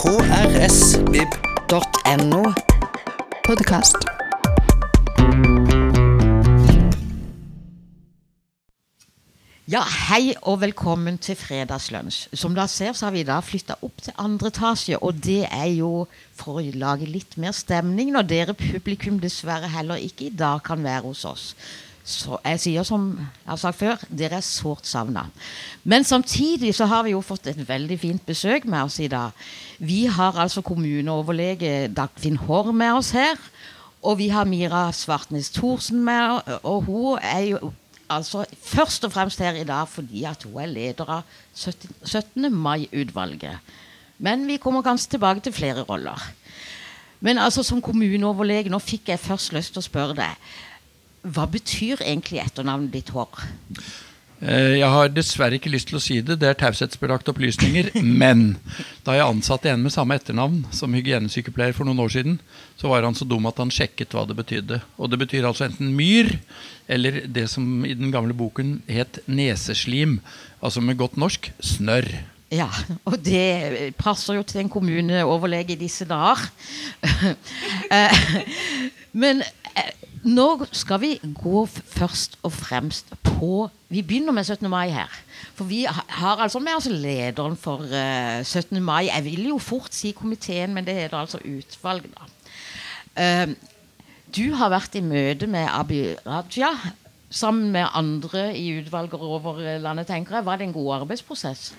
krsvib.no. Podkast. Ja, hei og velkommen til Fredagslunsj. Som dere ser, så har vi da flytta opp til andre etasje. Og det er jo for å lage litt mer stemning når dere publikum dessverre heller ikke i dag kan være hos oss. Så jeg sier som jeg har sagt før, dere er sårt savna. Men samtidig så har vi jo fått et veldig fint besøk med oss i dag. Vi har altså kommuneoverlege Dagfinn Haarr med oss her. Og vi har Mira Svartnes Thorsen med, og hun er jo altså først og fremst her i dag fordi at hun er leder av 17. 17. mai-utvalget. Men vi kommer kanskje tilbake til flere roller. Men altså som kommuneoverlege, nå fikk jeg først lyst til å spørre deg. Hva betyr egentlig etternavnet ditt, Hår? Eh, Jeg har dessverre ikke lyst til å si det, det er taushetsbelagte opplysninger. Men da jeg ansatte en med samme etternavn som hygienesykepleier for noen år siden, så var han så dum at han sjekket hva det betydde. Og det betyr altså enten myr, eller det som i den gamle boken het neseslim. Altså med godt norsk snørr. Ja, og det passer jo til en kommuneoverlege i disse dager. Eh, Men nå skal vi gå først og fremst på Vi begynner med 17. mai her. For vi har altså med oss lederen for eh, 17. mai. Jeg vil jo fort si komiteen, men det heter altså utvalg, da. Eh, du har vært i møte med Abid Raja sammen med andre i utvalget over eh, landet, tenker jeg. Var det en god arbeidsprosess?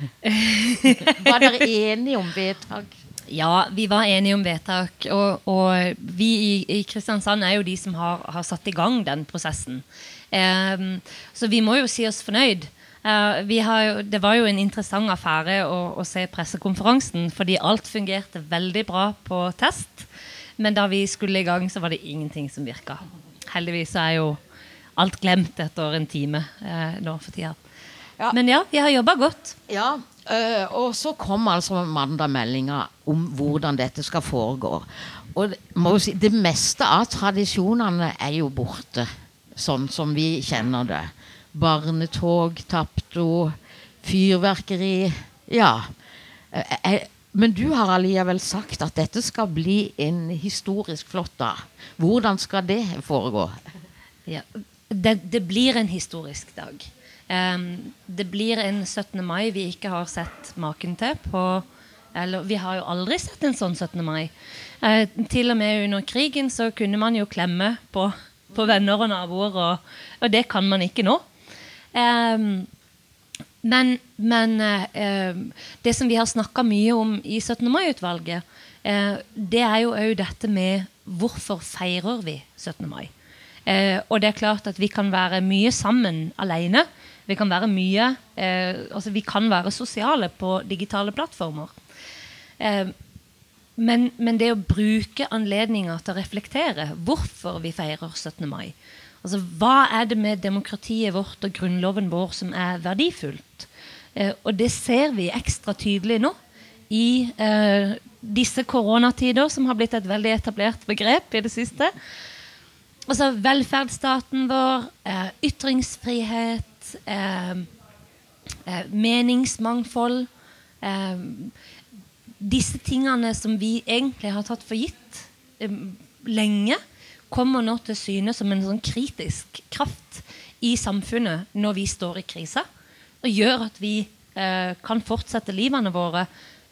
Var dere enige om vedtak? Ja, vi var enige om vedtak. Og, og vi i, i Kristiansand er jo de som har, har satt i gang den prosessen. Um, så vi må jo si oss fornøyd. Uh, vi har jo, det var jo en interessant affære å, å se pressekonferansen, fordi alt fungerte veldig bra på test. Men da vi skulle i gang, så var det ingenting som virka. Heldigvis er jo alt glemt etter en time uh, nå for tida. Ja. Men ja, vi har jobba godt. Ja, øh, og så kom altså mandag meldinga om hvordan dette skal foregå. Og si, det meste av tradisjonene er jo borte, sånn som vi kjenner det. Barnetog, Tapto, fyrverkeri Ja. Eh, Men du har allikevel sagt at dette skal bli en historisk flott dag. Hvordan skal det foregå? Ja, det, det blir en historisk dag. Det blir en 17. mai vi ikke har sett maken til på eller, Vi har jo aldri sett en sånn 17. mai. Eh, til og med under krigen så kunne man jo klemme på, på venner og naboer, og, og det kan man ikke nå. Em, men, men eh, eh, det som vi har snakka mye om i 17. mai-utvalget, eh, det er jo òg dette med hvorfor feirer vi 17. mai? Eh, og det er klart at vi kan være mye sammen alene. Vi kan være mye eh, altså vi kan være sosiale på digitale plattformer. Eh, men, men det å bruke anledninga til å reflektere hvorfor vi feirer 17. mai altså Hva er det med demokratiet vårt og grunnloven vår som er verdifullt? Eh, og det ser vi ekstra tydelig nå i eh, disse koronatider, som har blitt et veldig etablert begrep i det siste. Altså velferdsstaten vår, eh, ytringsfrihet, meningsmangfold eh, Disse tingene som vi egentlig har tatt for gitt eh, lenge, kommer nå til syne som en sånn kritisk kraft i samfunnet når vi står i krise. Og gjør at vi eh, kan fortsette livene våre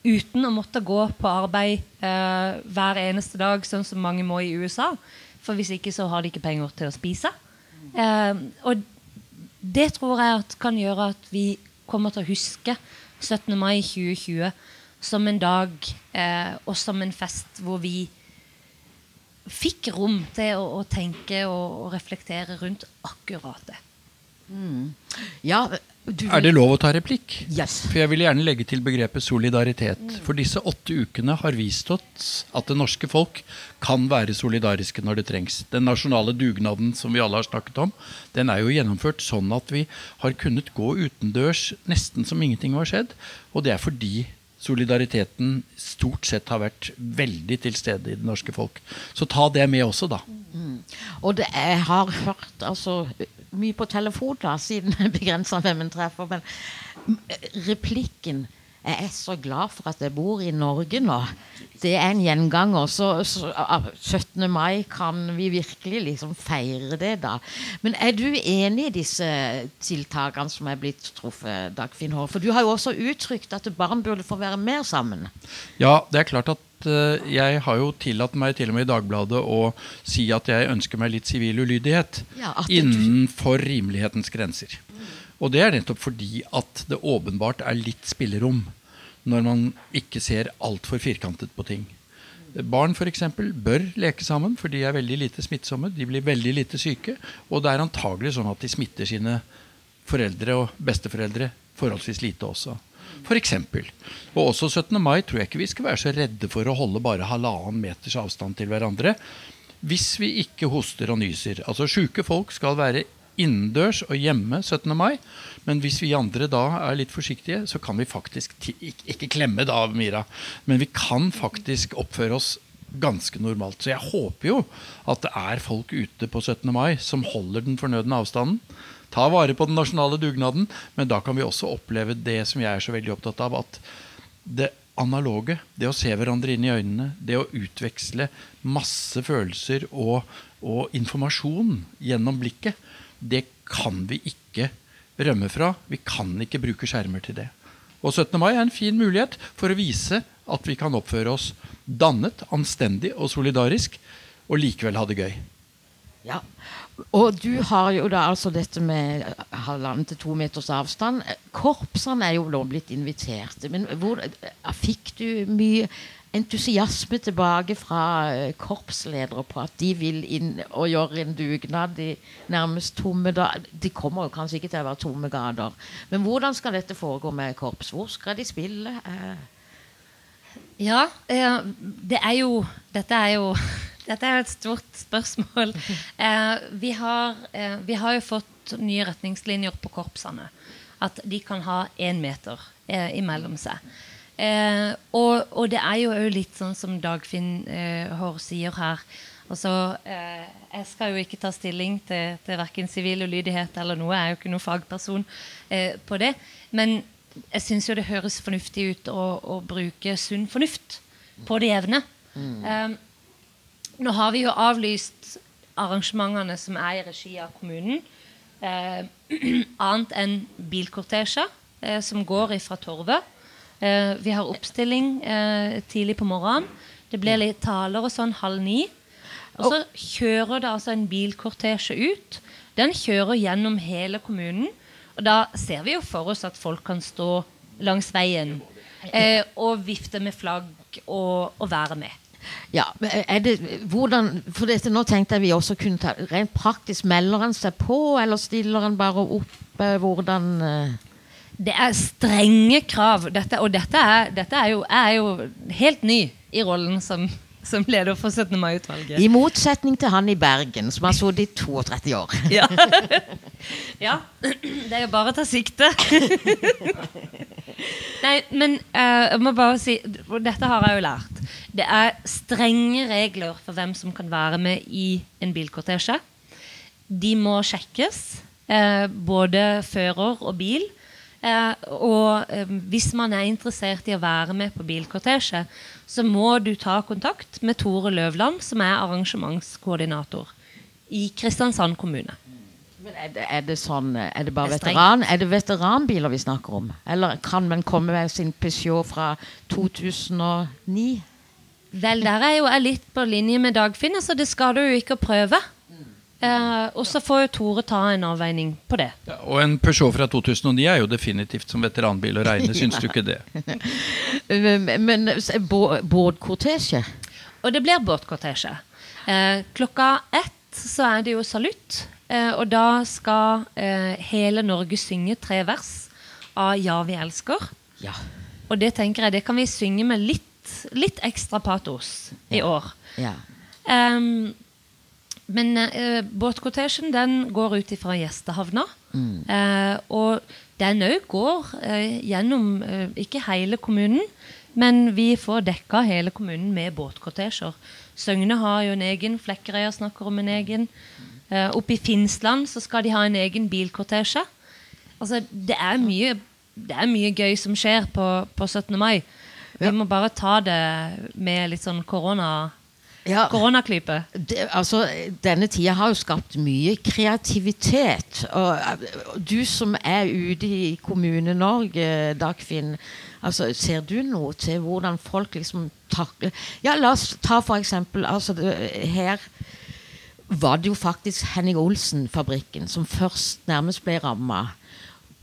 uten å måtte gå på arbeid eh, hver eneste dag, sånn som mange må i USA. For hvis ikke så har de ikke penger til å spise. Eh, og det tror jeg kan gjøre at vi kommer til å huske 17. mai 2020 som en dag eh, og som en fest hvor vi fikk rom til å, å tenke og, og reflektere rundt akkurat det. Ja, du Er det lov å ta replikk? Yes. For jeg vil gjerne legge til begrepet solidaritet. For disse åtte ukene har vist oss at det norske folk kan være solidariske når det trengs. Den nasjonale dugnaden som vi alle har snakket om, den er jo gjennomført sånn at vi har kunnet gå utendørs nesten som ingenting har skjedd. Og det er fordi solidariteten stort sett har vært veldig til stede i det norske folk. Så ta det med også, da. Og det, jeg har hørt altså, mye på telefon, da, siden jeg begrenser hvem en treffer. Men replikken Jeg er så glad for at jeg bor i Norge nå. Det er en gjenganger. Så, så ah, 17. mai kan vi virkelig liksom feire det, da. Men er du enig i disse tiltakene som er blitt truffet, Dagfinn Hår? For du har jo også uttrykt at barn burde få være mer sammen. Ja, det er klart at eh, jeg har jo tillatt meg til og med i Dagbladet å si at jeg ønsker meg litt sivil ulydighet Ja, innenfor rimelighetens grenser. Og det er nettopp fordi at det åpenbart er litt spillerom når man ikke ser altfor firkantet på ting. Barn for eksempel, bør leke sammen, for de er veldig lite smittsomme. De blir veldig lite syke. Og det er antagelig sånn at de smitter sine foreldre og besteforeldre forholdsvis lite også. Eksempel. Og også 17. mai tror jeg ikke vi skal være så redde for å holde bare halvannen meters avstand til hverandre. Hvis vi ikke hoster og nyser. Altså Sjuke folk skal være innendørs og hjemme 17. mai. Men hvis vi andre da er litt forsiktige, så kan vi faktisk ikke klemme da, Mira, men vi kan faktisk oppføre oss ganske normalt. Så jeg håper jo at det er folk ute på 17. mai som holder den fornødne avstanden. Ta vare på den nasjonale dugnaden, men da kan vi også oppleve det som jeg er så veldig opptatt av, at det analoge, det å se hverandre inn i øynene, det å utveksle masse følelser og, og informasjon gjennom blikket, det kan vi ikke rømme fra. Vi kan ikke bruke skjermer til det. Og 17. mai er en fin mulighet for å vise at vi kan oppføre oss dannet, anstendig og solidarisk, og likevel ha det gøy. Ja. Og du har jo da altså dette med halvannen til to meters avstand. Korpsene er jo nå blitt invitert. Men hvor, fikk du mye entusiasme tilbake fra eh, korpsledere på at de vil inn og gjøre en dugnad i nærmest tomme da De kommer jo kanskje ikke til å være tomme gater. Men hvordan skal dette foregå med korps? Hvor skal de spille? Eh, Ja, eh, det er jo Dette er jo dette er et stort spørsmål. Eh, vi, har, eh, vi har jo fått nye retningslinjer på korpsene. At de kan ha én meter eh, imellom seg. Eh, og, og det er jo litt sånn som Dagfinn eh, Hår sier her. Altså, eh, jeg skal jo ikke ta stilling til, til verken sivil ulydighet eller noe. Jeg er jo ikke noen fagperson eh, på det. Men jeg syns jo det høres fornuftig ut å, å bruke sunn fornuft på det jevne. Eh, nå har vi jo avlyst arrangementene som er i regi av kommunen. Eh, annet enn bilkortesjer eh, som går fra Torvet. Eh, vi har oppstilling eh, tidlig på morgenen. Det blir litt taler og sånn halv ni. Og så kjører det altså en bilkortesje ut. Den kjører gjennom hele kommunen. Og da ser vi jo for oss at folk kan stå langs veien eh, og vifte med flagg og, og være med. Ja, men er det, hvordan, for dette, Nå tenkte jeg vi også kunne ta Rent praktisk, melder han seg på, eller stiller han bare opp? eh, Hvordan eh? Det er strenge krav. Dette, og dette, er, dette er, jo, er jo helt ny i rollen som, som leder for 17. mai-utvalget. I motsetning til han i Bergen, som har sittet i 32 år. Ja. ja. Det er jo bare å ta sikte. Nei, men uh, jeg må bare si Dette har jeg jo lært. Det er strenge regler for hvem som kan være med i en bilkortesje. De må sjekkes, Uh, både fører og bil. Uh, og uh, hvis man er interessert i å være med på bilkortesje, så må du ta kontakt med Tore Løvland, som er arrangementskoordinator i Kristiansand kommune. Men er det, er det sånn eh, Er det bare er veteran, er det veteranbiler vi snakker om? Eller kan man komme med sin Peugeot fra 2009? Vel, der er jo jeg litt på linje med Dagfinn, så det skal du jo ikke prøve. Eh, og så får jo Tore ta en avveining på det. Ja, og en Peugeot fra 2009 er jo definitivt som veteranbil å regne, syns du ikke det? Eh, Men bå- båtkortesje? Og det blir båtkortesje. Eh, klokka ett så er det jo salutt. Eh, og da skal eh, hele Norge synge tre vers av Ja, vi elsker. Ja. Og det tenker jeg, det kan vi synge med litt, litt ekstra patos i år. ja. Um, men uh, båtkortesjen den går ut ifra gjestehavna. Eh, og den òg går uh, gjennom uh, ikke hele kommunen, men vi får dekka hele kommunen med båtkortesjer. Søgne har jo en egen, Flekkerøya snakker om en egen. Eh, oppe i Finnsland så skal de ha en egen bilkortesje. Altså, det er mye det er mye gøy som skjer på, på 17. mai. Vi Ja. må bare ta det med litt sånn korona, Ja, koronaklype. altså, denne tida har jo skapt mye kreativitet. Og og du som er ute i Kommune-Norge, Dagfinn, altså, ser du noe til hvordan folk liksom takler Ja, la oss ta for eksempel altså, det, Her var det jo faktisk Henning Olsen-fabrikken som først nærmest ble ramma.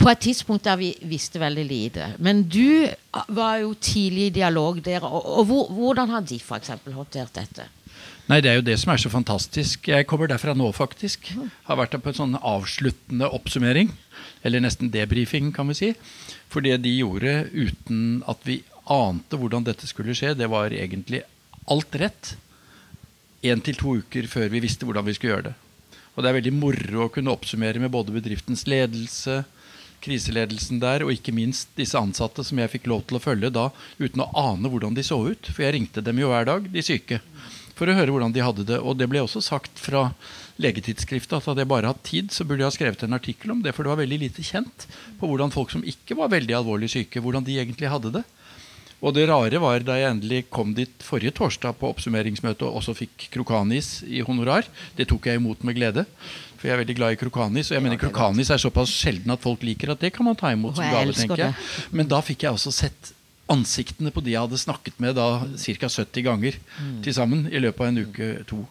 På et tidspunkt der vi visste veldig lite. Men du var jo tidlig i dialog der. Og, og hvor, hvordan har de f.eks. håndtert dette? Nei, Det er jo det som er så fantastisk. Jeg kommer derfra nå, faktisk. Har vært der på en sånn avsluttende oppsummering. Eller nesten debrifing, kan vi si. For det de gjorde uten at vi ante hvordan dette skulle skje, det var egentlig alt rett. Én til to uker før vi visste hvordan vi skulle gjøre det. Og det er veldig moro å kunne oppsummere med både bedriftens ledelse, kriseledelsen der, og ikke minst disse ansatte som jeg fikk lov til å følge da uten å ane hvordan de så ut. For jeg ringte dem jo hver dag, de syke, for å høre hvordan de hadde det. Og det ble også sagt fra legetidsskriftet at hadde jeg bare hatt tid, så burde jeg ha skrevet en artikkel om det, for det var veldig lite kjent på hvordan folk som ikke var veldig alvorlig syke, hvordan de egentlig hadde det. Og det rare var da jeg endelig kom dit forrige torsdag på oppsummeringsmøte og også fikk krokanis i honorar. Det tok jeg imot med glede. For jeg er veldig glad i krokanis. Og jeg mener krokanis er såpass sjelden at folk liker at det kan man ta imot som gave, tenker jeg. Men da fikk jeg også sett ansiktene på de jeg hadde snakket med da ca. 70 ganger til sammen i løpet av en uke to.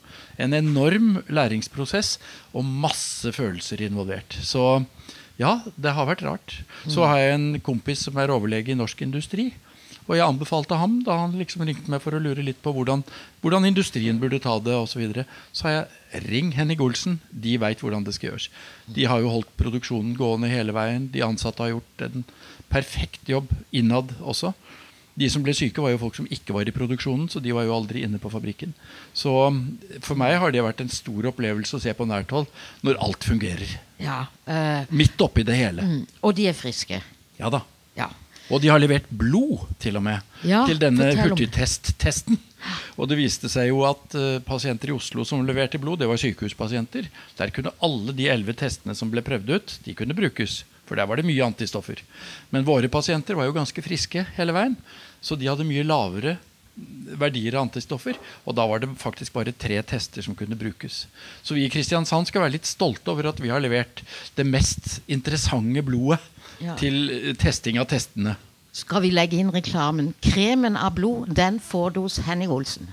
En enorm læringsprosess og masse følelser involvert. Så ja, det har vært rart. Så har jeg en kompis som er overlege i Norsk Industri. Og jeg anbefalte ham, da han liksom ringte meg for å lure litt på hvordan, hvordan industrien burde ta det osv., så, videre, så har jeg ring Henning Olsen. De veit hvordan det skal gjøres. De har jo holdt produksjonen gående hele veien. De ansatte har gjort en perfekt jobb innad også. De som ble syke, var jo folk som ikke var i produksjonen, så de var jo aldri inne på fabrikken. Så um, for meg har det vært en stor opplevelse å se på nært hold når alt fungerer. Ja, øh, Midt oppi det hele. mm, og de er friske. Ja da. Ja. Og de har levert blod, til og med, Ja, til denne hurtigtest-testen. Og det viste seg jo at uh, pasienter i Oslo som leverte blod, det var sykehuspasienter. Der kunne alle de elleve testene som ble prøvd ut, de kunne brukes. For der var det mye antistoffer. Men våre pasienter var jo ganske friske hele veien. Så de hadde mye lavere verdier av antistoffer. Og da var det faktisk bare tre tester som kunne brukes. Så vi i Kristiansand skal være litt stolte over at vi har levert det mest interessante blodet Ja. til eh, testing av testene. Skal vi legge inn reklamen? Kremen av blod, den får du hos Henning Olsen.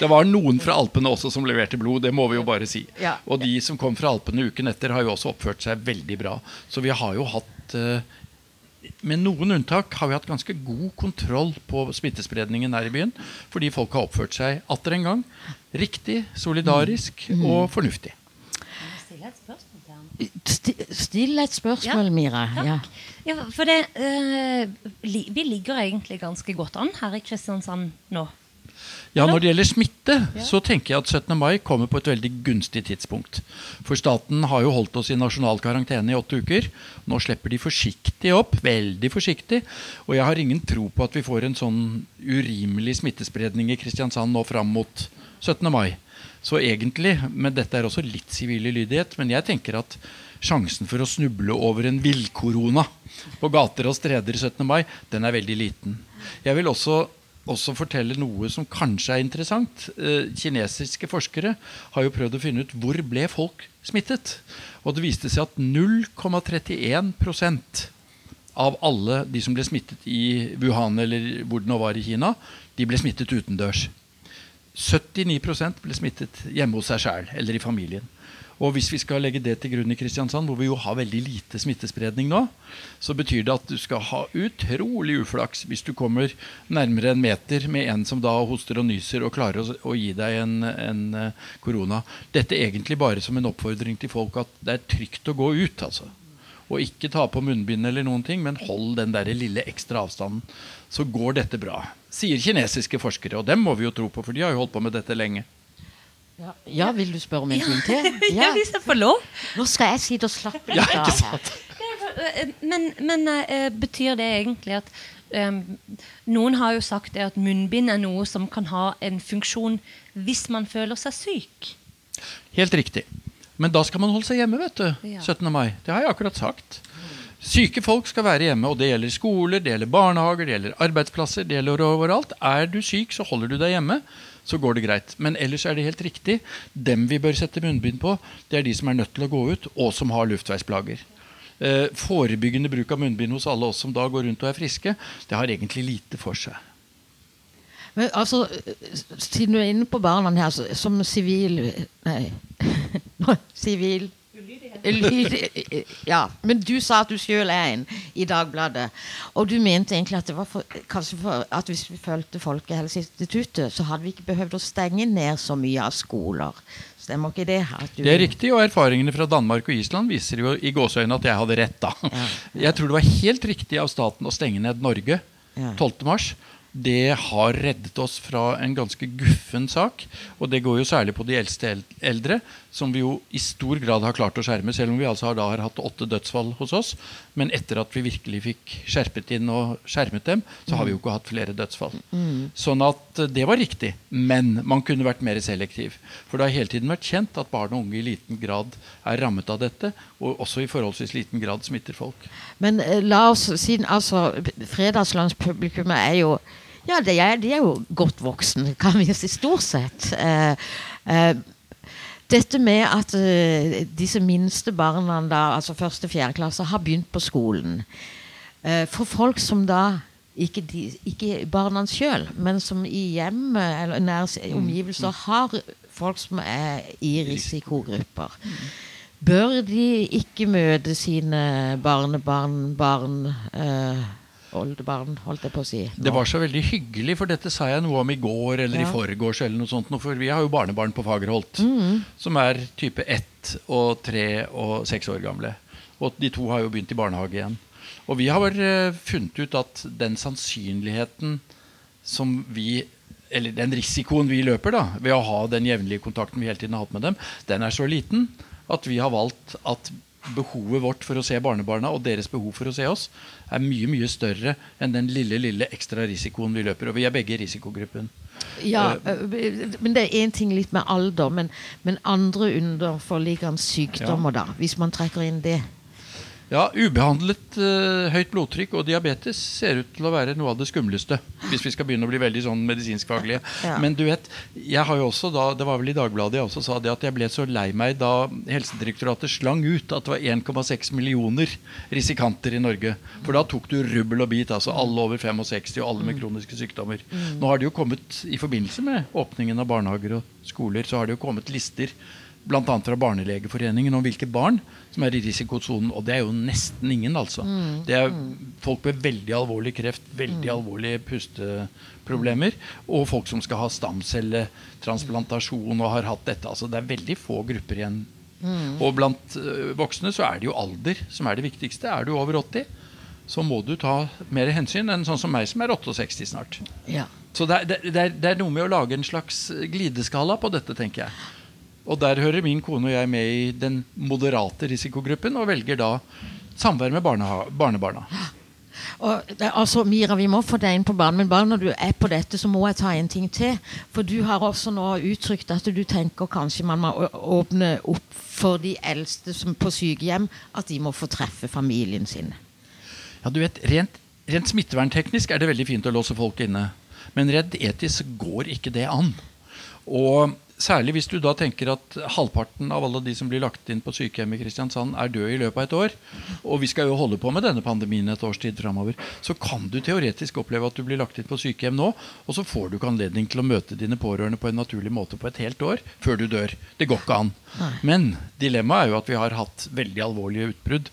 Det var noen fra Alpene også som leverte blod, det må vi jo bare si. Ja. Og de som kom fra Alpene uken etter, har jo også oppført seg veldig bra. Så vi har jo hatt eh, Med noen unntak har vi hatt ganske god kontroll på smittespredningen her i byen. Fordi folk har oppført seg atter en gang riktig, solidarisk Mm. og fornuftig. Sti- Still et spørsmål, Ja, Mira. Ja. Ja, for det, uh, li, vi ligger egentlig ganske godt an her i Kristiansand nå. Ja, Når det gjelder smitte, så tenker jeg at 17. mai kommer på et veldig gunstig tidspunkt. For staten har jo holdt oss i nasjonal karantene i åtte uker. Nå slipper de forsiktig opp, veldig forsiktig. Og jeg har ingen tro på at vi får en sånn urimelig smittespredning i Kristiansand nå fram mot 17. mai. Så egentlig, men dette er også litt sivil lydighet, men jeg tenker at sjansen for å snuble over en villkorona på gater og streder 17. mai, den er veldig liten. Jeg vil også også fortelle noe som kanskje er interessant. Eh, kinesiske forskere har jo prøvd å finne ut hvor ble folk smittet. Og det viste seg at 0,31% av alle de som ble smittet i Wuhan eller hvor det nå var i Kina, de ble smittet utendørs. 79% ble smittet hjemme hos seg sjæl eller i familien. Og hvis vi skal legge det til grunn i Kristiansand, hvor vi jo har veldig lite smittespredning nå, så betyr det at du skal ha utrolig uflaks hvis du kommer nærmere en meter med en som da hoster og nyser og klarer å, å gi deg en, en eh, korona. Dette egentlig bare som en oppfordring til folk at det er trygt å gå ut. altså. Og ikke ta på munnbind eller noen ting, men hold den der lille ekstra avstanden. Så går dette bra. Sier kinesiske forskere, og dem må vi jo tro på, for de har jo holdt på med dette lenge. Ja. ja, vil du spørre om en ting til? Ja, hvis jeg får lov. Nå skal jeg sitte og slappe litt av her. Eh, Men, men eh, betyr det egentlig at um, Noen har jo sagt det at munnbind er noe som kan ha en funksjon hvis man føler seg syk. Helt riktig. Men da skal man holde seg hjemme, vet du. 17. mai. Det har jeg akkurat sagt. Syke folk skal være hjemme, og det gjelder skoler, det gjelder barnehager, det gjelder arbeidsplasser. det gjelder overalt. Er du syk, så holder du deg hjemme. Så går det greit. Men ellers er det helt riktig. Dem vi bør sette munnbind på, det er de som er nødt til å gå ut, og som har luftveisplager. Eh, forebyggende bruk av munnbind hos alle oss som da går rundt og er friske, det har egentlig lite for seg. Men altså, siden du er inne på barna her, som sivil Nei. Sivil Lyd, ja, men du sa at du sjøl er en i Dagbladet. Og du mente egentlig at det var for, kanskje for at hvis vi fulgte Folkehelseinstituttet, så hadde vi ikke behøvd å stenge ned så mye av skoler. Stemmer ikke det? Det er riktig, og erfaringene fra Danmark og Island viser jo i gåseøynene at jeg hadde rett da. Jeg tror det var helt riktig av staten å stenge ned Norge Ja. 12. mars. Det har reddet oss fra en ganske guffen sak. Og det går jo særlig på de eldste eldre, som vi jo i stor grad har klart å skjerme, selv om vi altså har, da har hatt åtte dødsfall hos oss. Men etter at vi virkelig fikk skjerpet inn og skjermet dem, så har vi jo ikke hatt flere dødsfall. Sånn at eh, det var riktig. Men man kunne vært mer selektiv. For det har hele tiden vært kjent at barn og unge i liten grad er rammet av dette, og også i forholdsvis liten grad smitter folk. Men eh, la oss siden altså Fredagslandspublikummet er jo Ja, de er, de er jo godt voksne, kan vi si, stort sett. Eh, eh, dette med at eh, disse minste barna, da, altså første fjerde klasse, har begynt på skolen. Eh, for folk som da ikke, de, ikke barna sjøl, men som i hjemmet eller nære omgivelser har folk som er i risikogrupper. Bør de ikke møte sine barnebarn, barn, eh, oldebarn, holdt jeg på å si? Det var så veldig hyggelig, for dette sa jeg noe om i går eller Ja. i forgårs. eller noe sånt, For vi har jo barnebarn på Fagerholt, som er type ett og tre og seks år gamle. Og de to har jo begynt i barnehage igjen. Og vi har eh, funnet ut at den sannsynligheten som vi eller den risikoen vi løper da, ved å ha den jevnlige kontakten vi hele tiden har hatt med dem, den er så liten at vi har valgt at behovet vårt for å se barnebarna og deres behov for å se oss er mye mye større enn den lille lille ekstra risikoen vi løper. Og vi er begge i risikogruppen. Ja, eh, men det er én ting litt med alder, men, men andre underforliggende sykdommer, da, hvis man trekker inn det. Ja, Ubehandlet uh, høyt blodtrykk og diabetes ser ut til å være noe av det skumleste. Hvis vi skal begynne å bli veldig sånn medisinskfaglige. Ja. Men du vet, jeg har jo også da, det var vel i Dagbladet jeg også sa det at jeg ble så lei meg da Helsedirektoratet slang ut at det var 1,6 millioner risikanter i Norge. For da tok du rubbel og bit, altså alle over 65 og alle med kroniske sykdommer. Nå har det jo kommet, i forbindelse med åpningen av barnehager og skoler, så har det jo kommet lister bl.a. fra Barnelegeforeningen om hvilke barn som er i risikosonen. Og det er jo nesten ingen, altså. Det er folk med veldig alvorlig kreft, veldig alvorlige pusteproblemer, og folk som skal ha stamcelletransplantasjon og har hatt dette. Altså det er veldig få grupper igjen. Og blant øh, voksne så er det jo alder som er det viktigste. Er du over 80, så må du ta mer hensyn enn sånn som meg, som er 68 snart. Ja. Så det er, det, er, det er noe med å lage en slags glideskala på dette, tenker jeg. Og der hører min kone og jeg med i den moderate risikogruppen, og velger da samvær med barnebarna. Og, altså, Mira, vi må få deg inn på banen, men bare når du er på dette, så må jeg ta en ting til. For du har også nå uttrykt at du tenker kanskje man må åpne opp for de eldste som på sykehjem, at de må få treffe familien sin. Ja, du vet, rent, rent smittevernteknisk er det veldig fint å låse folk inne. Men redd etisk går ikke det an. Og særlig hvis du da tenker at halvparten av alle de som blir lagt inn på sykehjem i Kristiansand, er døde i løpet av et år, og vi skal jo holde på med denne pandemien et års tid framover, så kan du teoretisk oppleve at du blir lagt inn på sykehjem nå, og så får du ikke anledning til å møte dine pårørende på en naturlig måte på et helt år før du dør. Det går ikke an. Men dilemmaet er jo at vi har hatt veldig alvorlige utbrudd.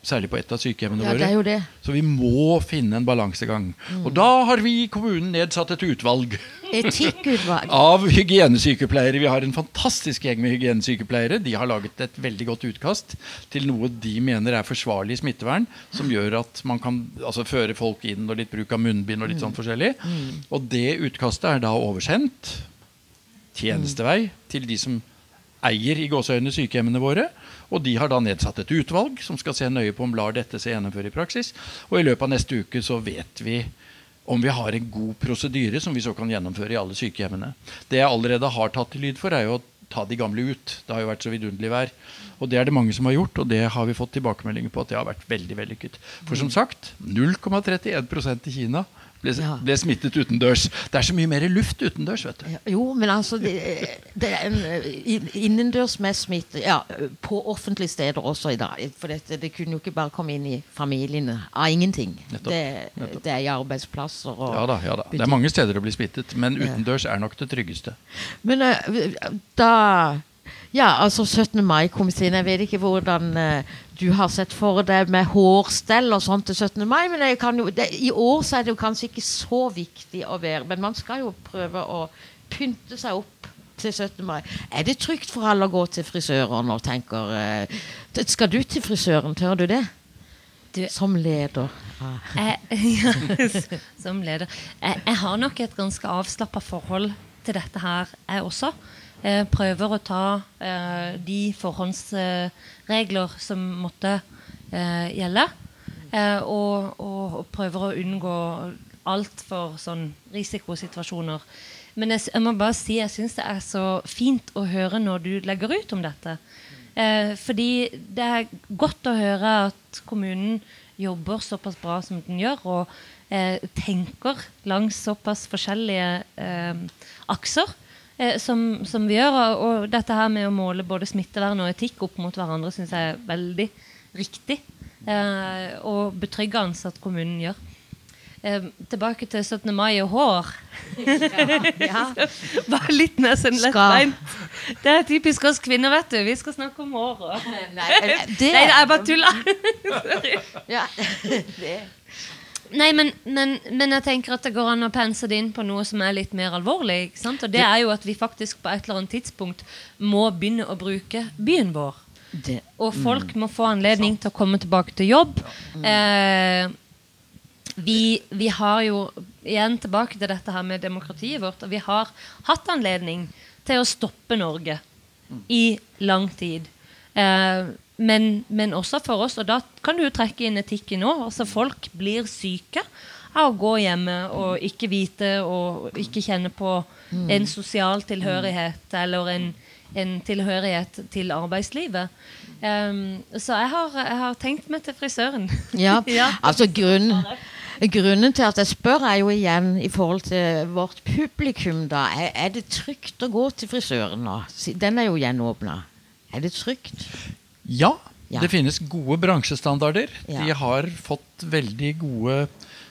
Særlig på et av sykehjemmene Ja, våre. det jo det. Så vi må finne en balansegang. Og da har vi i kommunen nedsatt et utvalg Etikkutvalg. av hygienesykepleiere. Vi har en fantastisk gjeng med hygienesykepleiere. De har laget et veldig godt utkast til noe de mener er forsvarlig smittevern, som gjør at man kan altså, føre folk inn og litt bruk av munnbind og litt sånn forskjellig. Og det utkastet er da oversendt tjenestevei til de som eier i gåseøynene sykehjemmene våre. Og de har da nedsatt et utvalg som skal se nøye på om lar dette seg gjennomføre i praksis. Og i løpet av neste uke så vet vi om vi har en god prosedyre som vi så kan gjennomføre i alle sykehjemmene. Det jeg allerede har tatt til lyd for, er jo å ta de gamle ut. Det har jo vært så vidunderlig vær. Og det er det mange som har gjort, og det har vi fått tilbakemeldinger på at det har vært veldig vellykket. For som sagt, 0,31% i Kina ble, Ja. ble smittet utendørs. Det er så mye mer luft utendørs, vet du. Ja, Jo, men altså Det, det er en innendørs med smitte ja, på offentlige steder også i dag. For dette, det kunne jo ikke bare komme inn i familiene av ingenting. Nettopp, Det, nettopp. det er i arbeidsplasser og Ja da, ja da. Det er mange steder å bli smittet, men utendørs er nok det tryggeste. Men eh, da Ja, altså 17. mai-komiteen. Jeg vet ikke hvordan uh, du har sett for deg med hårstell og sånt til 17. mai, men jeg kan jo, det, i år så er det jo kanskje ikke så viktig å være Men man skal jo prøve å pynte seg opp til 17. mai. Er det trygt for alle å gå til frisøren og tenker uh, Skal du til frisøren, tør du det? Du- Som leder. Jeg, ja, som leder. Jeg, jeg har nok et ganske avslappa forhold til dette her, jeg også. Jeg prøver å ta eh, de forhåndsregler som måtte eh, gjelde. Eh, og, og, og prøver å unngå altfor sånn risikosituasjoner. Men jeg, jeg må bare si jeg syns det er så fint å høre når du legger ut om dette. Eh, fordi det er godt å høre at kommunen jobber såpass bra som den gjør, og eh, tenker langs såpass forskjellige eh, akser eh, som, som vi gjør. Og, og dette her med å måle både smittevern og etikk opp mot hverandre syns jeg er veldig riktig. Eh, og betryggende at kommunen gjør. Eh, tilbake til 17. mai og hår. Ja. Bare litt mer sånn lettbeint. Det er typisk oss kvinner, vet du. Vi skal snakke om håret. Nei, det, Nei, jeg bare tuller. ja, det. Nei, men, men, men jeg tenker at det går an å pense det inn på noe som er litt mer alvorlig. Ikke sant? Og det er jo at vi faktisk på et eller annet tidspunkt må begynne å bruke byen vår. det. Og folk må få anledning til å komme tilbake til jobb. Eh, vi, vi har jo igjen tilbake til dette her med demokratiet vårt. Og vi har hatt anledning til å stoppe Norge i lang tid. Eh, men, men også for oss, og da kan du jo trekke inn etikken òg. Altså folk blir syke av å gå hjemme og ikke vite og ikke kjenne på en sosial tilhørighet eller en, en tilhørighet til arbeidslivet. Um, så jeg har, jeg har tenkt meg til frisøren. Ja, Ja. altså grunn, Grunnen til at jeg spør, er jo igjen i forhold til vårt publikum. da. Er, er det trygt å gå til frisøren nå? Den er jo gjenåpna. Er det trygt? Ja, Ja. det finnes gode bransjestandarder. Ja. De har fått veldig gode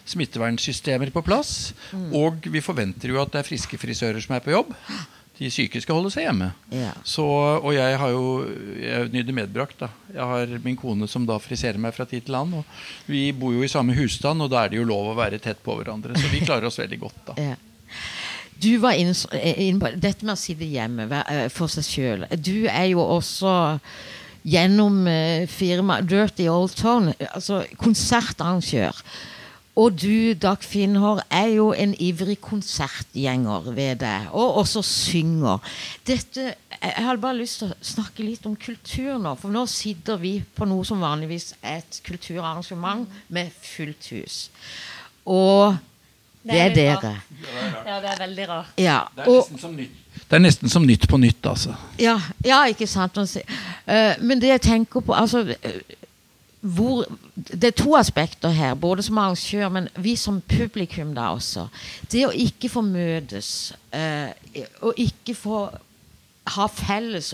smittevernsystemer på plass. Mm. Og vi forventer jo at det er friske frisører som er på jobb. De syke skal holde seg hjemme. Ja. Så, og jeg har jo jeg er medbrakt. da. Jeg har min kone som da friserer meg fra tid til annen. Og vi bor jo i samme husstand, og da er det jo lov å være tett på hverandre. Så vi klarer oss veldig godt da. Ja. Du var inne inn på dette med å sitte hjemme eh, for seg sjøl. Du er jo også gjennom firma firmaet Dirty Old Tone, altså konsertarrangør. Og du, Dag Finnhår, er jo en ivrig konsertgjenger ved det, og også synger. Dette, Jeg hadde bare lyst til å snakke litt om kultur nå, for nå sitter vi på noe som vanligvis er et kulturarrangement med fullt hus. Og det er litt dere. Ja, det er veldig rart. Ja, Det er, nesten som nytt. Det er nesten som Nytt på Nytt, altså. ja, ja, ikke sant. Eh, men det jeg tenker på altså, eh, hvor, Det er to aspekter her, både som arrangør, men vi som publikum da også. Det å ikke få møtes, eh, og ikke få ha felles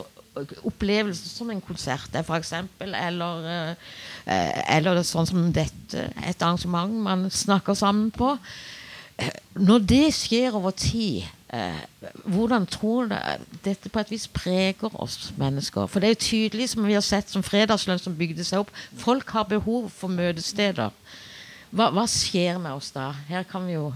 opplevelser som en konsert er, f.eks., eller, eller sånn som dette, et arrangement man snakker sammen på. Eh, Når det skjer over tid, eh, hvordan tror du dette på et vis preger oss mennesker? For det er jo tydelig, som vi har sett som fredagslønn som bygde seg opp, folk har behov for møtesteder. Hva, hva skjer med oss da? Her kan vi jo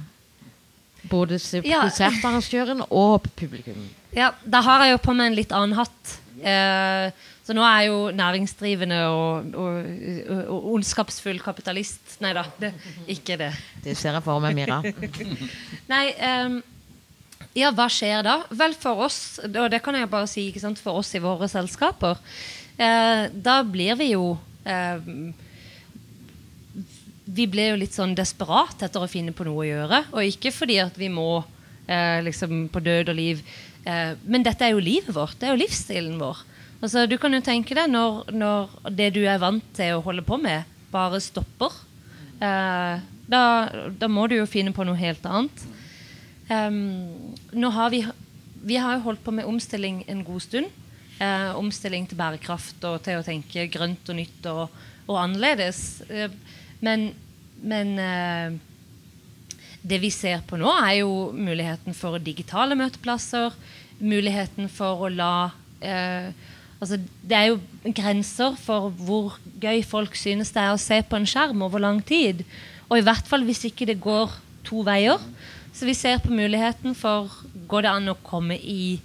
både se Ja. konsertarrangøren og publikum. Ja, da har jeg jo på meg en litt annen hatt. Eh, så nå er jeg jo næringsdrivende og, og, og, og ondskapsfull kapitalist. Nei da, det, ikke det. Det ser jeg for meg, Mira. Nei, um, ja, hva skjer da? Vel, for oss, og det kan jeg bare si, sant, for oss i våre selskaper, eh, da blir vi jo ehm, Vi blir jo litt sånn desperat etter å finne på noe å gjøre. Og ikke fordi at vi må eh, liksom på død og liv Eh, men dette er jo livet vårt. Det er jo livsstilen vår. Altså, du kan jo tenke deg når, når det du er vant til å holde på med, bare stopper. Eh, da, da, må du jo finne på noe helt annet. Um, nå har vi, vi har jo holdt på med omstilling en god stund. Eh, omstilling til bærekraft og til å tenke grønt og nytt og, og annerledes. Eh, men, men eh, det vi ser på nå, er jo muligheten for digitale møteplasser. Muligheten for å la eh, altså Det er jo grenser for hvor gøy folk synes det er å se på en skjerm over lang tid. Og i hvert fall hvis ikke det går to veier. Så vi ser på muligheten for Går det an å komme i,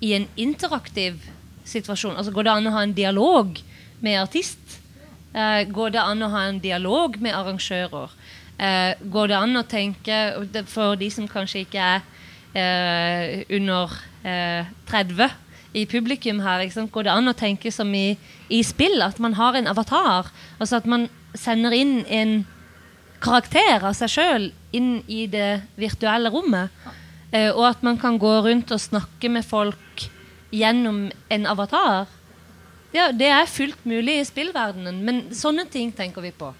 i en interaktiv situasjon? Altså Går det an å ha en dialog med artist? Eh, går det an å ha en dialog med arrangører? Eh, går det an å tenke For de som kanskje ikke er eh, under 30 eh, i publikum her, går det an å tenke som i, i spill? At man har en avatar? Altså at man sender inn en karakter av seg sjøl inn i det virtuelle rommet. Eh, og at man kan gå rundt og snakke med folk gjennom en avatar. Ja, det er fullt mulig i spillverdenen, men sånne ting tenker vi på.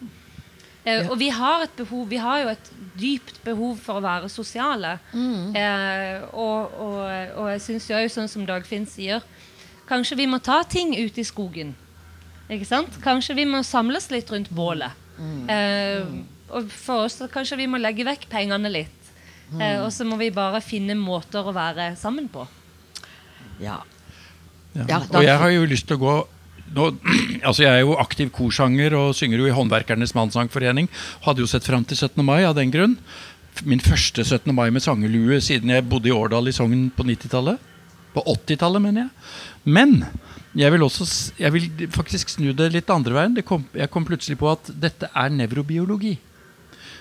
Eh, ja. Og vi har et behov, vi har jo et dypt behov for å være sosiale. Mm. Eh, og, og, og, jeg syns jo sånn som Dagfinn sier, kanskje vi må ta ting ut i skogen. Ikke sant? Kanskje vi må samles litt rundt bålet. Mm. Eh, og for oss kanskje vi må legge vekk pengene litt. Mm. Eh, og så må vi bare finne måter å være sammen på. Ja. ja. ja og jeg har jo lyst til å gå nå, altså Jeg er jo aktiv korsanger og synger jo i Håndverkernes mannssangforening. Hadde jo sett fram til 17. mai av den grunn. Min første 17. mai med sangelue siden jeg bodde i Årdal i Sogn på 90-tallet. På 80-tallet, mener jeg. Men jeg vil, også, jeg vil faktisk snu det litt andre veien. Kom, jeg kom plutselig på at dette er nevrobiologi.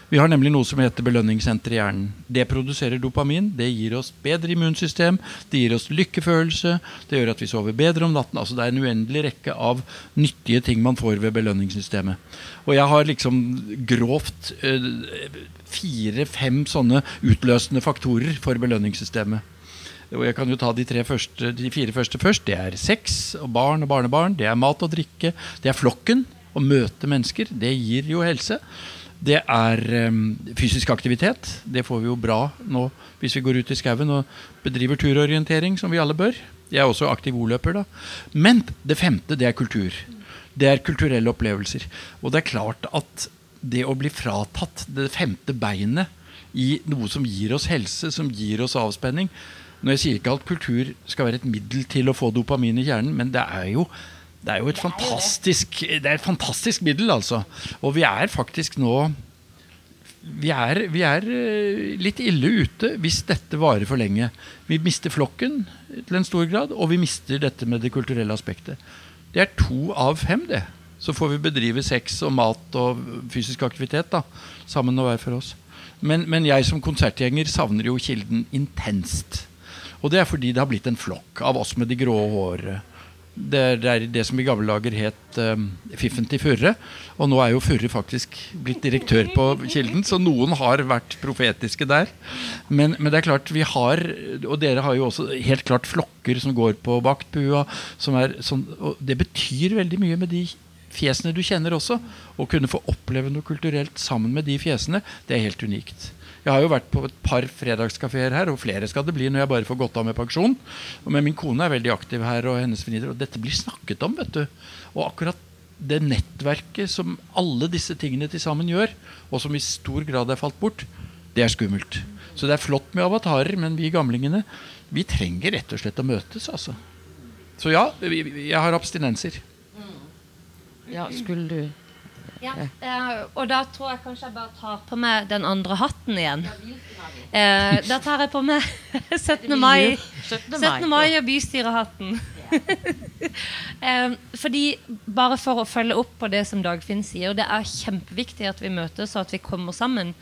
Vi har nemlig noe som heter belønningssenter i hjernen. Det produserer dopamin. Det gir oss bedre immunsystem, det gir oss lykkefølelse, det gjør at vi sover bedre om natten. Altså Det er en uendelig rekke av nyttige ting man får ved belønningssystemet. Og jeg har liksom grovt øh, fire-fem sånne utløsende faktorer for belønningssystemet. Og jeg kan jo ta de, første, de fire første først. Det er sex og barn og barnebarn. Det er mat og drikke. Det er flokken. Å møte mennesker. Det gir jo helse. Det er um, fysisk aktivitet. Det får vi jo bra nå hvis vi går ut i skauen og bedriver turorientering, som vi alle bør. Jeg er også aktiv ordløper, da. Men det femte, det er kultur. Det er kulturelle opplevelser. Og det er klart at det å bli fratatt det femte beinet i noe som gir oss helse, som gir oss avspenning Når jeg sier ikke at kultur skal være et middel til å få dopamin i kjernen, men det er jo det er jo et fantastisk, det er et fantastisk middel, altså. Og vi er faktisk nå vi er, vi er, eh, litt ille ute hvis dette varer for lenge. Vi mister flokken til en stor grad, og vi mister dette med det kulturelle aspektet. Det er to av fem, det. Så får vi bedrive sex og mat og fysisk aktivitet da, sammen og hver for oss. Men, men jeg som konsertgjenger savner jo Kilden intenst. Og det er fordi det har blitt en flokk av oss med de grå håret det er det som i gamle dager het um, Fiffen til Furre. Og nå er jo Furre faktisk blitt direktør på Kilden, så noen har vært profetiske der. Men, men, det er klart vi har, og dere har jo også helt klart flokker som går på vaktbua. Som er som, og det betyr veldig mye med de fjesene du kjenner også. Å kunne få oppleve noe kulturelt sammen med de fjesene, det er helt unikt. Jeg har jo vært på et par fredagskafeer her, og flere skal det bli når jeg bare får gått av med pensjon. Men min kone er veldig aktiv her, og hennes venninner. Og dette blir snakket om, vet du. Og akkurat det nettverket som alle disse tingene til sammen gjør, og som i stor grad er falt bort, det er skummelt. Så det er flott med avatarer, men vi gamlingene vi trenger rett og slett å møtes, altså. Så ja, jeg har abstinenser. Ja, skulle du ja, eh, og da tror jeg kanskje jeg bare tar på meg den andre hatten igjen. Eh, da tar jeg på meg 17. mai, 17. mai og bystyrehatten. eh, fordi Bare for å følge opp på det som Dagfinn sier, det er kjempeviktig at vi møtes og at vi kommer sammen.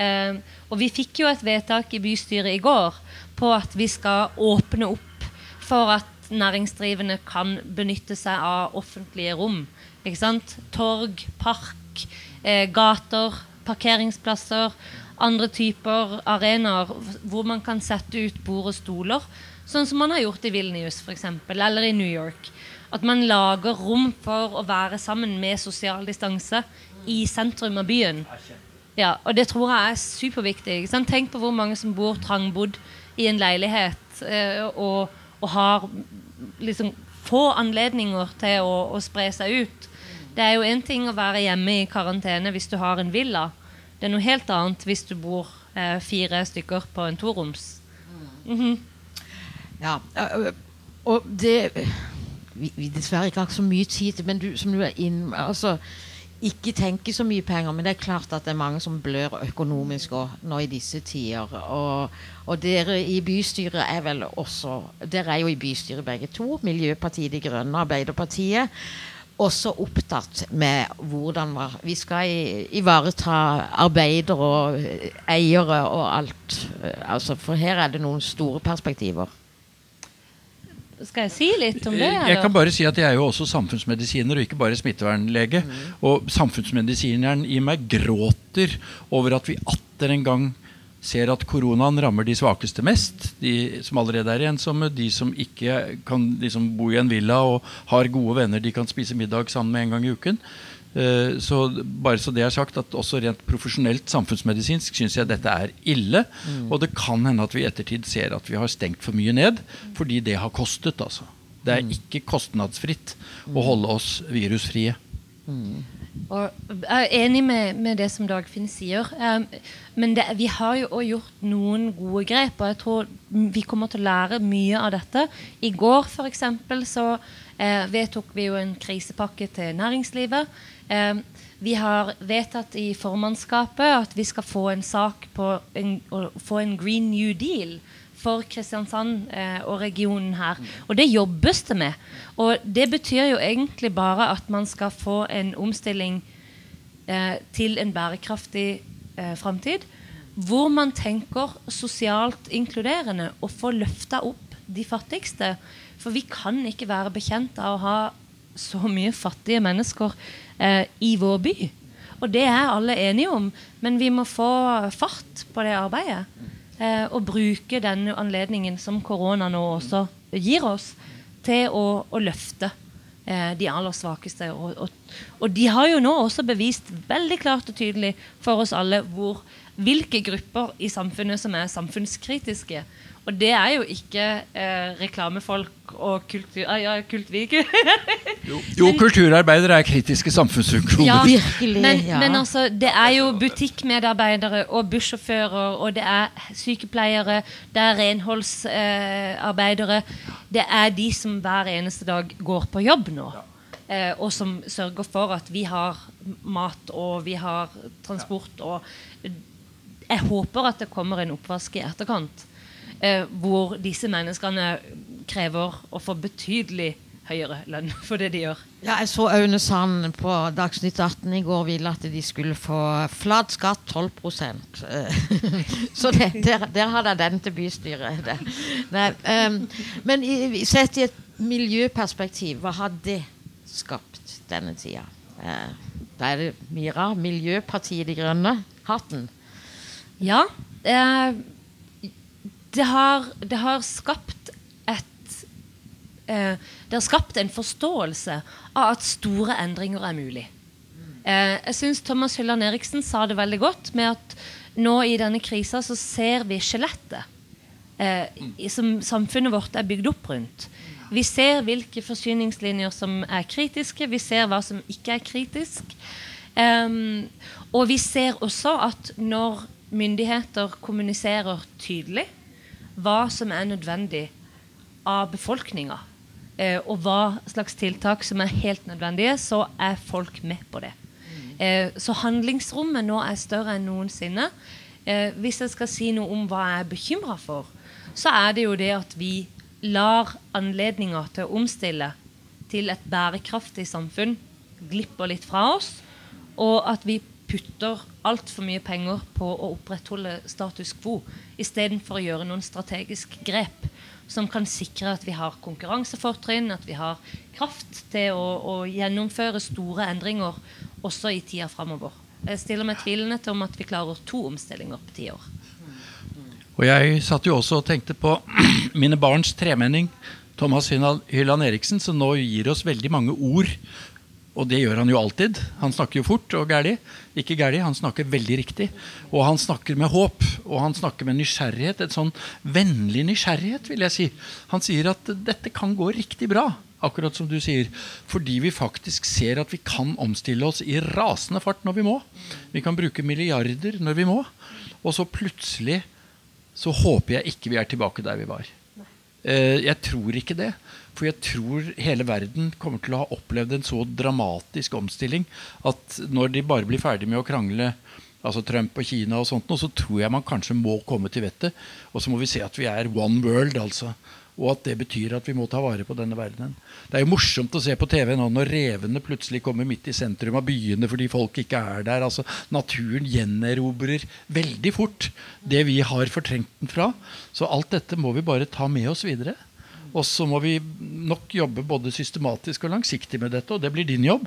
Eh, og vi fikk jo et vedtak i bystyret i går på at vi skal åpne opp for at næringsdrivende kan benytte seg av offentlige rom. Ikke sant? Torg, park, eh, gater, parkeringsplasser. Andre typer arenaer hvor man kan sette ut bord og stoler. Sånn som man har gjort i Vilnius for eksempel, eller i New York. At man lager rom for å være sammen med sosial distanse i sentrum av byen. Ja, og det tror jeg er superviktig. Tenk på hvor mange som bor trangbodd i en leilighet eh, og, og har liksom få anledninger til å, å spre seg ut. Det er jo én ting å være hjemme i karantene hvis du har en villa. Det er noe helt annet hvis du bor eh, fire stykker på en toroms. Mhm. Ja, øh, og det vi, vi dessverre ikke har så mye tid til, men du, som du er inn altså, Ikke tenke så mye penger, men det er klart at det er mange som blør økonomisk også, nå i disse tider. Og, og dere i bystyret er vel også Dere er jo i bystyret begge to. Miljøpartiet De Grønne Arbeiderpartiet. Også opptatt med hvordan vi skal ivareta arbeidere og eh, eiere og alt. Eh, Altså, for her er det noen store perspektiver. Skal jeg si litt om det? Jeg kan bare si at jeg er jo også samfunnsmedisiner og ikke bare smittevernlege. Og samfunnsmedisineren i meg gråter over at vi atter en gang ser at koronaen rammer de svakeste mest. De som allerede er ensomme, de som ikke kan liksom bo i en villa og har gode venner de kan spise middag sammen med en gang i uken. Eh, Så bare så det er sagt at Også rent profesjonelt samfunnsmedisinsk syns jeg dette er ille. Og det kan hende at vi i ettertid ser at vi har stengt for mye ned fordi det har kostet. altså. Det er ikke kostnadsfritt å holde oss virusfrie. Og jeg er enig med, med det som Dagfinn sier. Um, men det, vi har jo òg gjort noen gode grep, og jeg tror vi kommer til å lære mye av dette. I går for eksempel, så eh, vedtok vi jo en krisepakke til næringslivet. Eh, vi har vedtatt i formannskapet at vi skal få en sak på en, få en Green New Deal for Kristiansand eh, og regionen her. Og det jobbes det med. Og det betyr jo egentlig bare at man skal få en omstilling eh, til en bærekraftig eh, framtid. Hvor man tenker sosialt inkluderende og får løfta opp de fattigste. For vi kan ikke være bekjent av å ha så mye fattige mennesker eh, i vår by. Og det er alle enige om, men vi må få fart på det arbeidet. Eh, og bruke denne anledningen som korona nå også gir oss, til å, å løfte eh, de aller svakeste. Og, og, og de har jo nå også bevist veldig klart og tydelig for oss alle hvor, hvilke grupper i samfunnet som er samfunnskritiske. Og det er jo ikke eh, reklamefolk og kultur... Ah, ja, kultvik. Jo, kulturarbeidere er kritiske samfunnsfunksjoner. Ja, Virkelig, men, ja. men altså, det er jo butikkmedarbeidere og bussjåfører, og det er sykepleiere, det er renholdsarbeidere. det er de som hver eneste dag går på jobb nå. Eh, og som sørger for at vi har mat og vi har transport. Og jeg håper at det kommer en oppvask i etterkant. Eh, hvor disse menneskene krever å få betydelig høyere lønn for det de gjør. Ja, jeg så Aune Sand på Dagsnytt 18 i går ville at de skulle få flat skatt 12 Eh, Så det, der, der hadde jeg den til bystyret. Det. Nei, um, men i- sett i et miljøperspektiv, hva har det skapt denne tida? Uh, da er det Mira, Miljøpartiet De Grønne, hatten. Ja. Eh, det, har, det har skapt et eh, Det har skapt en forståelse av at store endringer er mulig. Eh, jeg syns Thomas Hylland Eriksen sa det veldig godt med at nå i denne krisa så ser vi skjelettet eh, som samfunnet vårt er bygd opp rundt. Vi ser hvilke forsyningslinjer som er kritiske, vi ser hva som ikke er kritisk. Um, og vi ser også at når myndigheter kommuniserer tydelig hva som er nødvendig av befolkninga, eh, og hva slags tiltak som er helt nødvendige, så er folk med på det. Eh, så handlingsrommet nå er større enn noensinne. Eh, hvis jeg skal si noe om hva jeg er bekymra for, så er det jo det at vi lar anledninger til å omstille til et bærekraftig samfunn glipper litt fra oss, og at vi putter altfor mye penger på å opprettholde status quo istedenfor å gjøre noen strategiske grep som kan sikre at vi har konkurransefortrinn, at vi har kraft til å, å gjennomføre store endringer også i tida framover. Jeg stiller meg tvilende til om at vi klarer to omstillinger på ti år. Og jeg satt jo også og tenkte på mine barns tremenning, Thomas Hylland Eriksen, som nå gir oss veldig mange ord. Og det gjør han jo alltid. Han snakker jo fort og gæli. Ikke gæli, han snakker veldig riktig. Og han snakker med håp, og han snakker med nysgjerrighet. Et sånn vennlig nysgjerrighet, vil jeg si. Han sier at dette kan gå riktig bra. Akkurat som du sier. Fordi vi faktisk ser at vi kan omstille oss i rasende fart når vi må. Vi kan bruke milliarder når vi må. Og så plutselig så håper jeg ikke vi er tilbake der vi var. Eh, jeg tror ikke det. For jeg tror hele verden kommer til å ha opplevd en så dramatisk omstilling at når de bare blir ferdig med å krangle altså Trump og Kina og sånt, så tror jeg man kanskje må komme til vettet. Og så må vi se at vi er one world, altså og at det betyr at vi må ta vare på denne verdenen. Det er jo morsomt å se på TV nå når revene plutselig kommer midt i sentrum av byene fordi folk ikke er der. altså Naturen gjenerobrer veldig fort det vi har fortrengt den fra. Så alt dette må vi bare ta med oss videre. Og så må vi nok jobbe både systematisk og langsiktig med dette, og det blir din jobb.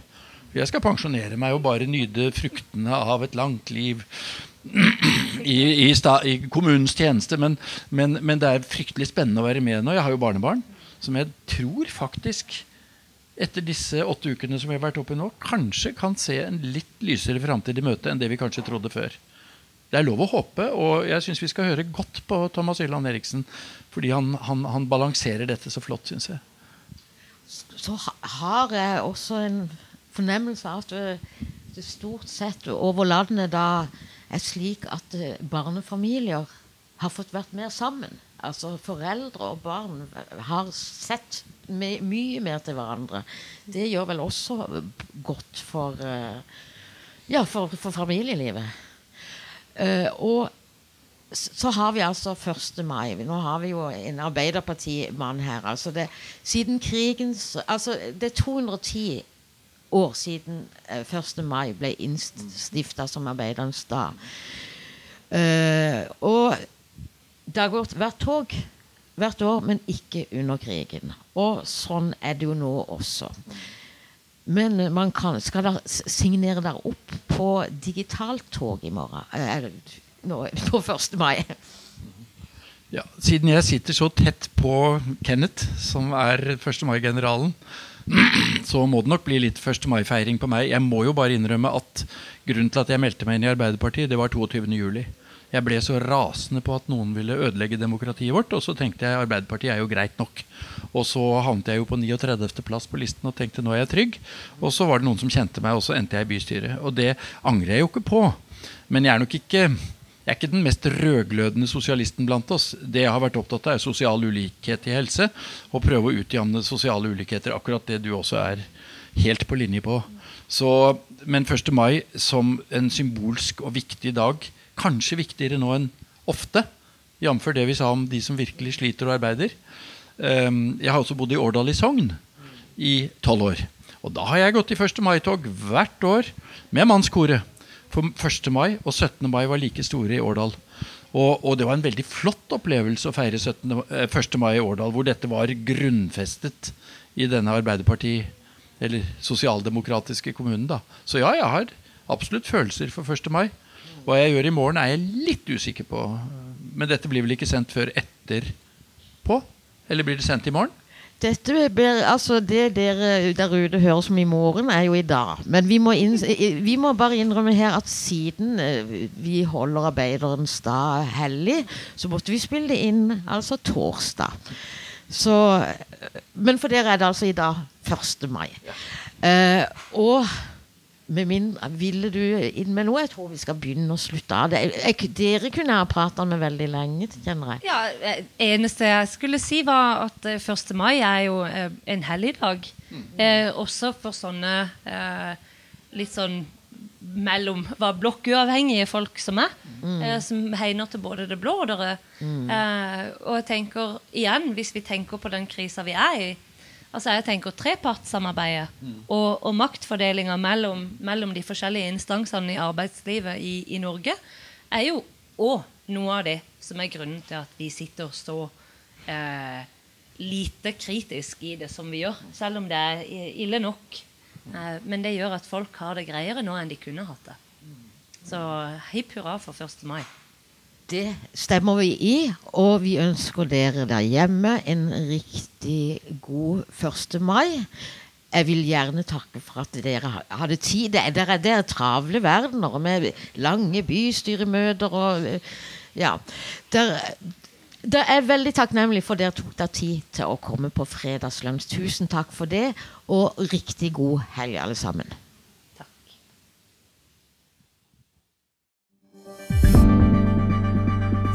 Jeg skal pensjonere meg og bare nyte fruktene av et langt liv i, i, sta, i, kommunens tjeneste. Men, men, men, det er fryktelig spennende å være med nå. Jeg har jo barnebarn som jeg tror faktisk etter disse åtte ukene som vi har vært oppe nå, kanskje kan se en litt lysere framtid i møte enn det vi kanskje trodde før. Det er lov å håpe, og jeg syns vi skal høre godt på Thomas Yland Eriksen. Fordi han, han, han balanserer dette så flott, syns jeg. Så har jeg også en fornemmelse av at det stort sett over landet da er slik at eh, barnefamilier har fått vært mer sammen. Altså Foreldre og barn har sett my mye mer til hverandre. Det gjør vel også godt for, uh, ja, for, for familielivet. Uh, og så har vi altså 1. mai. Nå har vi jo en Arbeiderpartimann her. Altså det, siden krigens altså Det er 210 år siden 1. Eh, mai ble innstifta som arbeidernes dag. Uh, og det har gått hvert tog hvert år, men ikke under krigen. Og sånn er det jo nå også. Men man kan, skal dere signere dere opp på digitaltog i morgen? Nå, på 1. mai? Ja, siden jeg sitter så tett på Kenneth, som er 1. mai-generalen, så må det nok bli litt 1. mai-feiring på meg. Jeg må jo bare innrømme at grunnen til at jeg meldte meg inn i Arbeiderpartiet, det var 22. juli. Jeg ble så rasende på at noen ville ødelegge demokratiet vårt. Og så tenkte jeg Arbeiderpartiet er jo greit nok. Og så havnet jeg jo på 39. plass på listen og tenkte nå er jeg trygg. Og så var det noen som kjente meg, og så endte jeg i bystyret. Og det angrer jeg jo ikke på. Men jeg er nok ikke jeg er ikke den mest rødglødende sosialisten blant oss. Det jeg har vært opptatt av, er sosial ulikhet i helse. Og prøve å utjevne sosiale ulikheter. Akkurat det du også er helt på linje på. Så, men 1. mai som en symbolsk og viktig dag, kanskje viktigere nå enn ofte, jf. det vi sa om de som virkelig sliter og arbeider. Ehm, jeg har også bodd i Årdal i Sogn i tolv år. Og da har jeg gått i 1. mai-tog hvert år med mannskoret. For 1. mai og 17. mai var like store i Årdal. Og, og, det var en veldig flott opplevelse å feire 17, 1. Eh, mai i Årdal, hvor dette var grunnfestet i denne Arbeiderparti- eller sosialdemokratiske kommunen. da. Så ja, jeg har absolutt følelser for 1. mai. Hva jeg gjør i morgen, er jeg litt usikker på. Men dette blir vel ikke sendt før etterpå? Eller blir det sendt i morgen? Dette blir, altså Det dere der ute hører som i morgen, er jo i dag. Men vi må, inn, vi må bare innrømme her at siden eh, vi holder arbeiderens dag hellig, så måtte vi spille det inn altså torsdag. Så, men for dere er det altså i dag 1. mai. Uh, og med mindre, Ville du inn med noe? Jeg tror vi skal begynne å slutte av det. Dere kunne jeg ha prata med veldig lenge. kjenner jeg. Ja, eh, eneste jeg skulle si, var at 1. Eh, mai er jo eh, en helligdag. Eh, også for sånne eh, litt sånn mellom var blokkuavhengige folk som er. Mm. Eh, som hegner til både det blå og det røde. Mm. og jeg tenker igjen, hvis vi tenker på den krisa vi er i, Altså jeg tenker Trepartssamarbeidet mm. og, og maktfordelinga mellom, mellom, de forskjellige instansene i arbeidslivet i, i Norge er jo òg noe av det som er grunnen til at vi sitter så eh, lite kritisk i det som vi gjør. Selv om det er ille nok. Eh, men det gjør at folk har det greiere nå enn de kunne hatt det. Så hipp hurra for 1. mai. Det stemmer vi i, og vi ønsker dere der hjemme en riktig god 1. mai. Jeg vil gjerne takke for at dere hadde tid. Det er, travle verdener med lange bystyremøter og eh, Ja. Der, det er veldig takknemlig for dere tok dere tid til å komme på Fredagslunsj. Tusen takk for det, og riktig god helg, alle sammen.